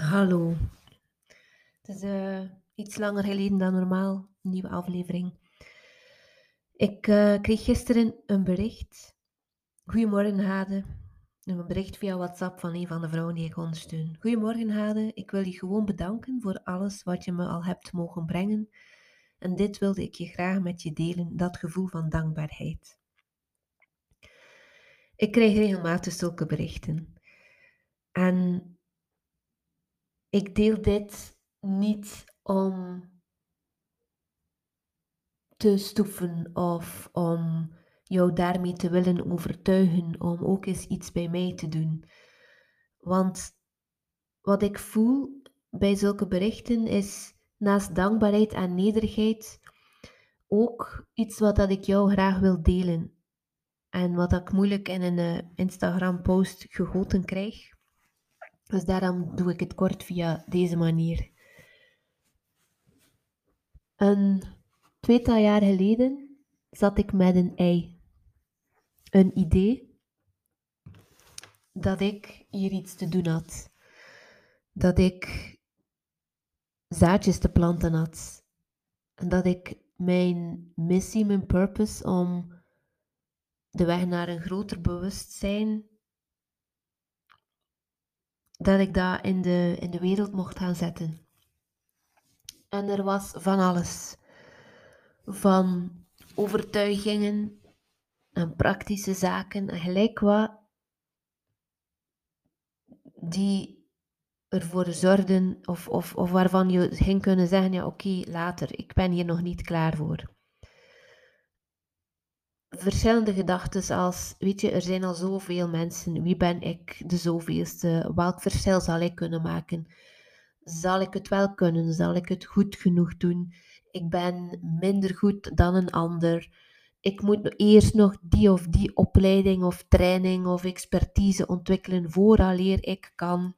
Hallo. Het is eh, iets langer geleden dan normaal, een nieuwe aflevering. Ik eh, kreeg gisteren een bericht. Goedemorgen, Hade. Een bericht via WhatsApp van een van de vrouwen die ik ondersteun. Goedemorgen, Hade. Ik wil je gewoon bedanken voor alles wat je me al hebt mogen brengen. En dit wilde ik je graag met je delen, dat gevoel van dankbaarheid. Ik krijg regelmatig zulke berichten. En ik deel dit niet om te stoeven of om jou daarmee te willen overtuigen om ook eens iets bij mij te doen. Want wat ik voel bij zulke berichten is naast dankbaarheid en nederigheid ook iets wat dat ik jou graag wil delen. En wat ik moeilijk in een eh, Instagram-post gegoten krijg. Dus daarom doe ik het kort via deze manier. Een tweetal jaar geleden zat ik met een ei. Een idee dat ik hier iets te doen had. Dat ik zaadjes te planten had. En dat ik mijn missie, mijn purpose om de weg naar een groter bewustzijn, dat ik dat in de, in de wereld mocht gaan zetten. En er was van alles. Van overtuigingen en praktische zaken en gelijk wat die ervoor zorgden of, of, of waarvan je ging kunnen zeggen, ja oké, later, ik ben hier nog niet klaar voor. Verschillende gedachten als, weet je, er zijn al zoveel mensen, wie ben ik, de zoveelste, welk verschil zal ik kunnen maken? Zal ik het wel kunnen? Zal ik het goed genoeg doen? Ik ben minder goed dan een ander. Ik moet eerst nog die of die opleiding of training of expertise ontwikkelen vooraleer ik kan.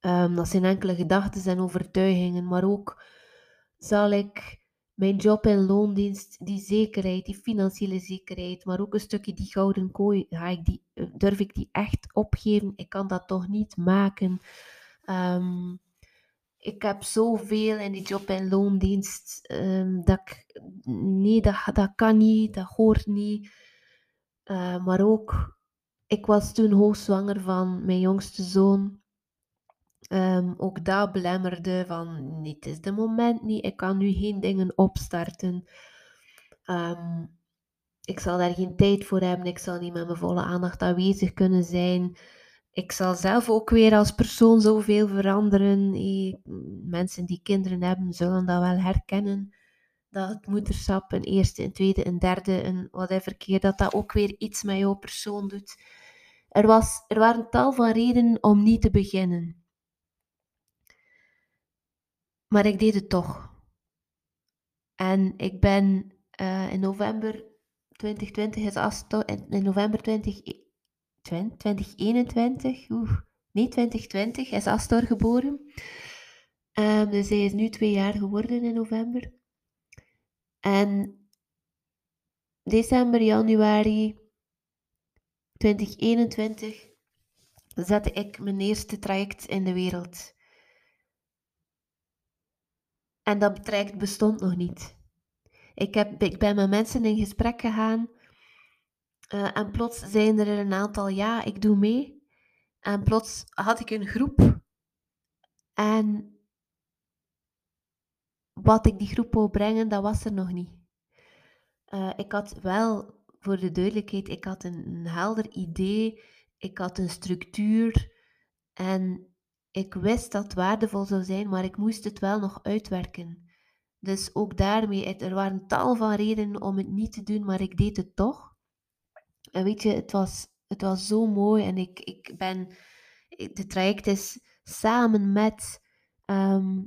Um, dat zijn enkele gedachten en overtuigingen, maar ook zal ik mijn job in loondienst, die zekerheid, die financiële zekerheid, maar ook een stukje die gouden kooi, ga ik die, durf ik die echt opgeven? Ik kan dat toch niet maken. Um, ik heb zoveel in die job en loondienst. Um, dat ik, nee, dat, kan niet, dat hoort niet. Uh, maar ook, ik was toen hoogzwanger van mijn jongste zoon. Um, ook dat belemmerde van, het is de moment niet, ik kan nu geen dingen opstarten. Um, ik zal daar geen tijd voor hebben, ik zal niet met mijn volle aandacht aanwezig kunnen zijn ik zal zelf ook weer als persoon zoveel veranderen. Mensen die kinderen hebben, zullen dat wel herkennen. Dat het moederschap een eerste, een tweede, een derde, een whatever keer, dat dat ook weer iets met jouw persoon doet. Er, was, er waren tal van redenen om niet te beginnen. Maar ik deed het toch. En ik ben uh, in november 2020 is Asto, in november 20, 2021, oeh, nee, 2020 is Astor geboren. Um, dus hij is nu twee jaar geworden in november. En december, januari 2021 zette ik mijn eerste traject in de wereld. En dat traject bestond nog niet. Ik, heb, ik ben met mensen in gesprek gegaan uh, en plots zijn er een aantal, ja, ik doe mee. En plots had ik een groep. En wat ik die groep wou brengen, dat was er nog niet. Uh, ik had wel, voor de duidelijkheid, ik had een helder idee. Ik had een structuur. En ik wist dat het waardevol zou zijn, maar ik moest het wel nog uitwerken. Dus ook daarmee, er waren tal van redenen om het niet te doen, maar ik deed het toch. En weet je, het was, het was zo mooi. En ik, ik ben, de traject is samen met ehm,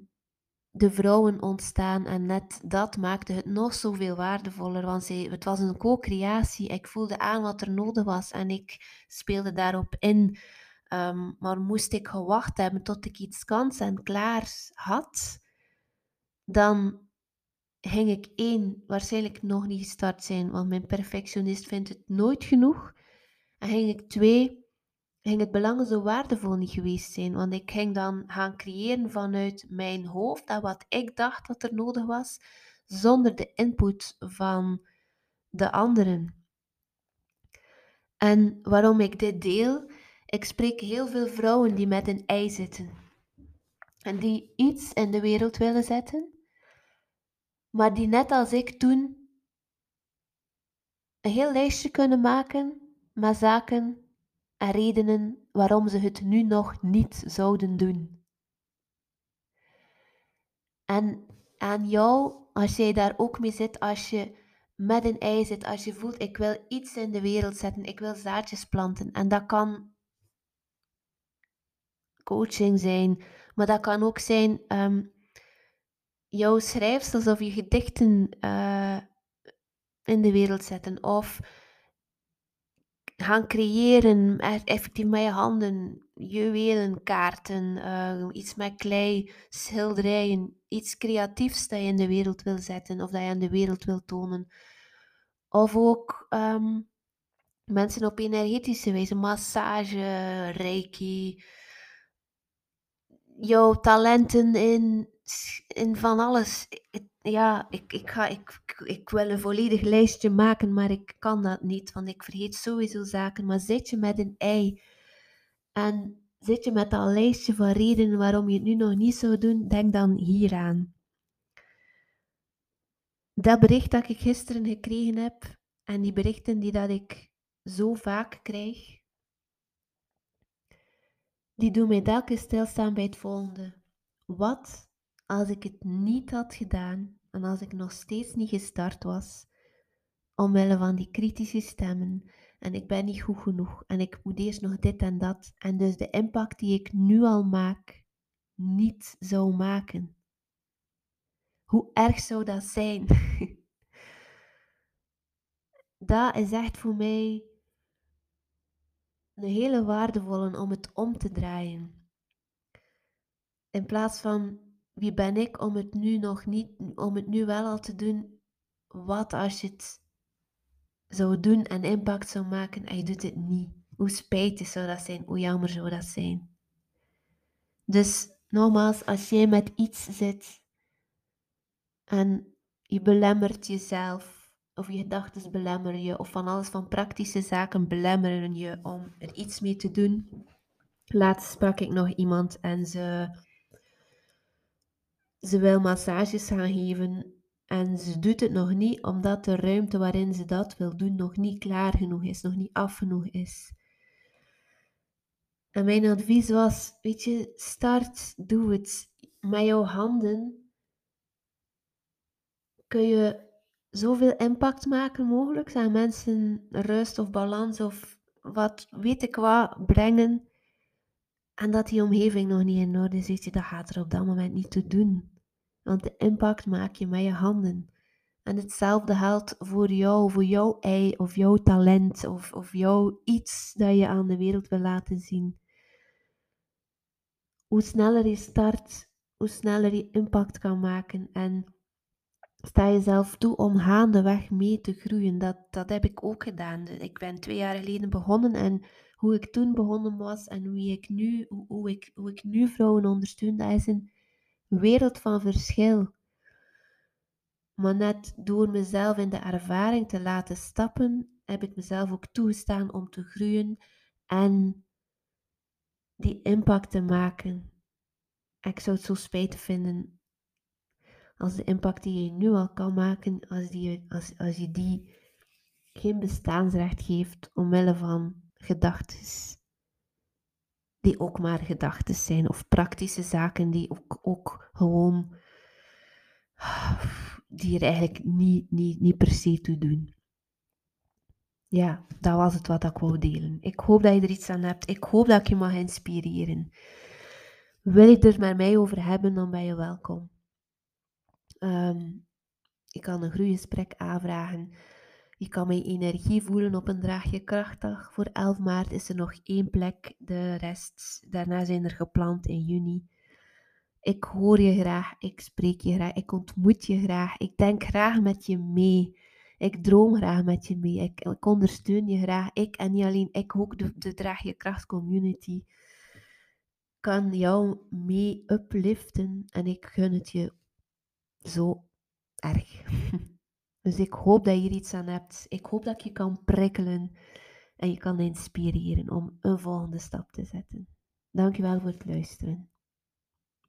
de vrouwen ontstaan. En net dat maakte het nog zoveel waardevoller. Want het was een co-creatie. Ik voelde aan wat er nodig was. En ik speelde daarop in. Um, maar moest ik gewacht hebben tot ik iets kans en klaar had, dan ging ik één waarschijnlijk nog niet gestart zijn, want mijn perfectionist vindt het nooit genoeg. En ging ik twee ging het belangen zo waardevol niet geweest zijn. Want ik ging dan gaan creëren vanuit mijn hoofd dat wat ik dacht dat er nodig was, zonder de input van de anderen. En waarom ik dit deel, ik spreek heel veel vrouwen die met een ei zitten. En die iets in de wereld willen zetten, maar die net als ik toen een heel lijstje kunnen maken met zaken en redenen waarom ze het nu nog niet zouden doen. En aan jou, als jij daar ook mee zit, als je met een ei zit, als je voelt, ik wil iets in de wereld zetten, ik wil zaadjes planten. En dat kan coaching zijn, maar dat kan ook zijn um, jouw schrijfsels of je gedichten uh, in de wereld zetten. Of gaan creëren, effectief met je handen, juwelen, kaarten, uh, iets met klei, schilderijen, iets creatiefs dat je in de wereld wil zetten of dat je aan de wereld wil tonen. Of ook um, mensen op energetische wijze, massage, reiki, jouw talenten in, in van alles. Ja, ik, ik, ga, ik, ik wil een volledig lijstje maken, maar ik kan dat niet, want ik vergeet sowieso zaken. Maar zit je met een ei en zit je met dat lijstje van redenen waarom je het nu nog niet zou doen, denk dan hieraan. Dat bericht dat ik gisteren gekregen heb en die berichten die dat ik zo vaak krijg, die doen mij telkens stilstaan bij het volgende. Wat als ik het niet had gedaan en als ik nog steeds niet gestart was, omwille van die kritische stemmen en ik ben niet goed genoeg en ik moet eerst nog dit en dat en dus de impact die ik nu al maak, niet zou maken. Hoe erg zou dat zijn? dat is echt voor mij een hele waardevolle om het om te draaien. In plaats van wie ben ik om het nu nog niet, om het nu wel al te doen, wat als je het zou doen en impact zou maken en je doet het niet. Hoe spijtig zou dat zijn, hoe jammer zou dat zijn. Dus nogmaals, als jij met iets zit en je belemmert jezelf, of je gedachten belemmeren je, of van alles van praktische zaken belemmeren je om er iets mee te doen. Laatst sprak ik nog iemand en ze, ze wil massages gaan geven en ze doet het nog niet omdat de ruimte waarin ze dat wil doen nog niet klaar genoeg is, nog niet af genoeg is. En mijn advies was, weet je, start, doe het. Met jouw handen kun je zoveel impact maken mogelijk. Aan mensen rust of balans of wat weet ik wat brengen. En dat die omgeving nog niet in orde is, dat gaat er op dat moment niet toe doen. Want de impact maak je met je handen. En hetzelfde geldt voor jou, voor jouw ei of jouw talent of, of jouw iets dat je aan de wereld wil laten zien. Hoe sneller je start, hoe sneller je impact kan maken. En sta jezelf toe om gaandeweg mee te groeien. Dat, dat heb ik ook gedaan. Ik ben twee jaar geleden begonnen en hoe ik toen begonnen was en hoe ik nu, hoe, hoe ik, hoe ik nu vrouwen ondersteun, dat is een wereld van verschil. Maar net door mezelf in de ervaring te laten stappen, heb ik mezelf ook toegestaan om te groeien en die impact te maken. Ik zou het zo spijtig vinden als de impact die je nu al kan maken, als, die, als, als je die geen bestaansrecht geeft omwille van gedachten die ook maar gedachten zijn of praktische zaken die ook, ook gewoon die er eigenlijk niet, niet, niet per se toe doen. Ja, dat was het wat ik wou delen. Ik hoop dat je er iets aan hebt. Ik hoop dat ik je mag inspireren. Wil je er met mij over hebben, dan ben je welkom. Um, je kan een groeigesprek aanvragen. Je kan mijn energie voelen op een draagje krachtdag. Voor 11 maart is er nog één plek. De rest, daarna zijn er gepland in juni. Ik hoor je graag, ik spreek je graag, ik ontmoet je graag, ik denk graag met je mee. Ik droom graag met je mee. Ik, ik ondersteun je graag. Ik en niet alleen ik, ook de, de Draag Kracht community kan jou mee upliften en ik gun het je zo erg. Dus ik hoop dat je hier iets aan hebt. Ik hoop dat ik je kan prikkelen en je kan inspireren om een volgende stap te zetten. Dankjewel voor het luisteren.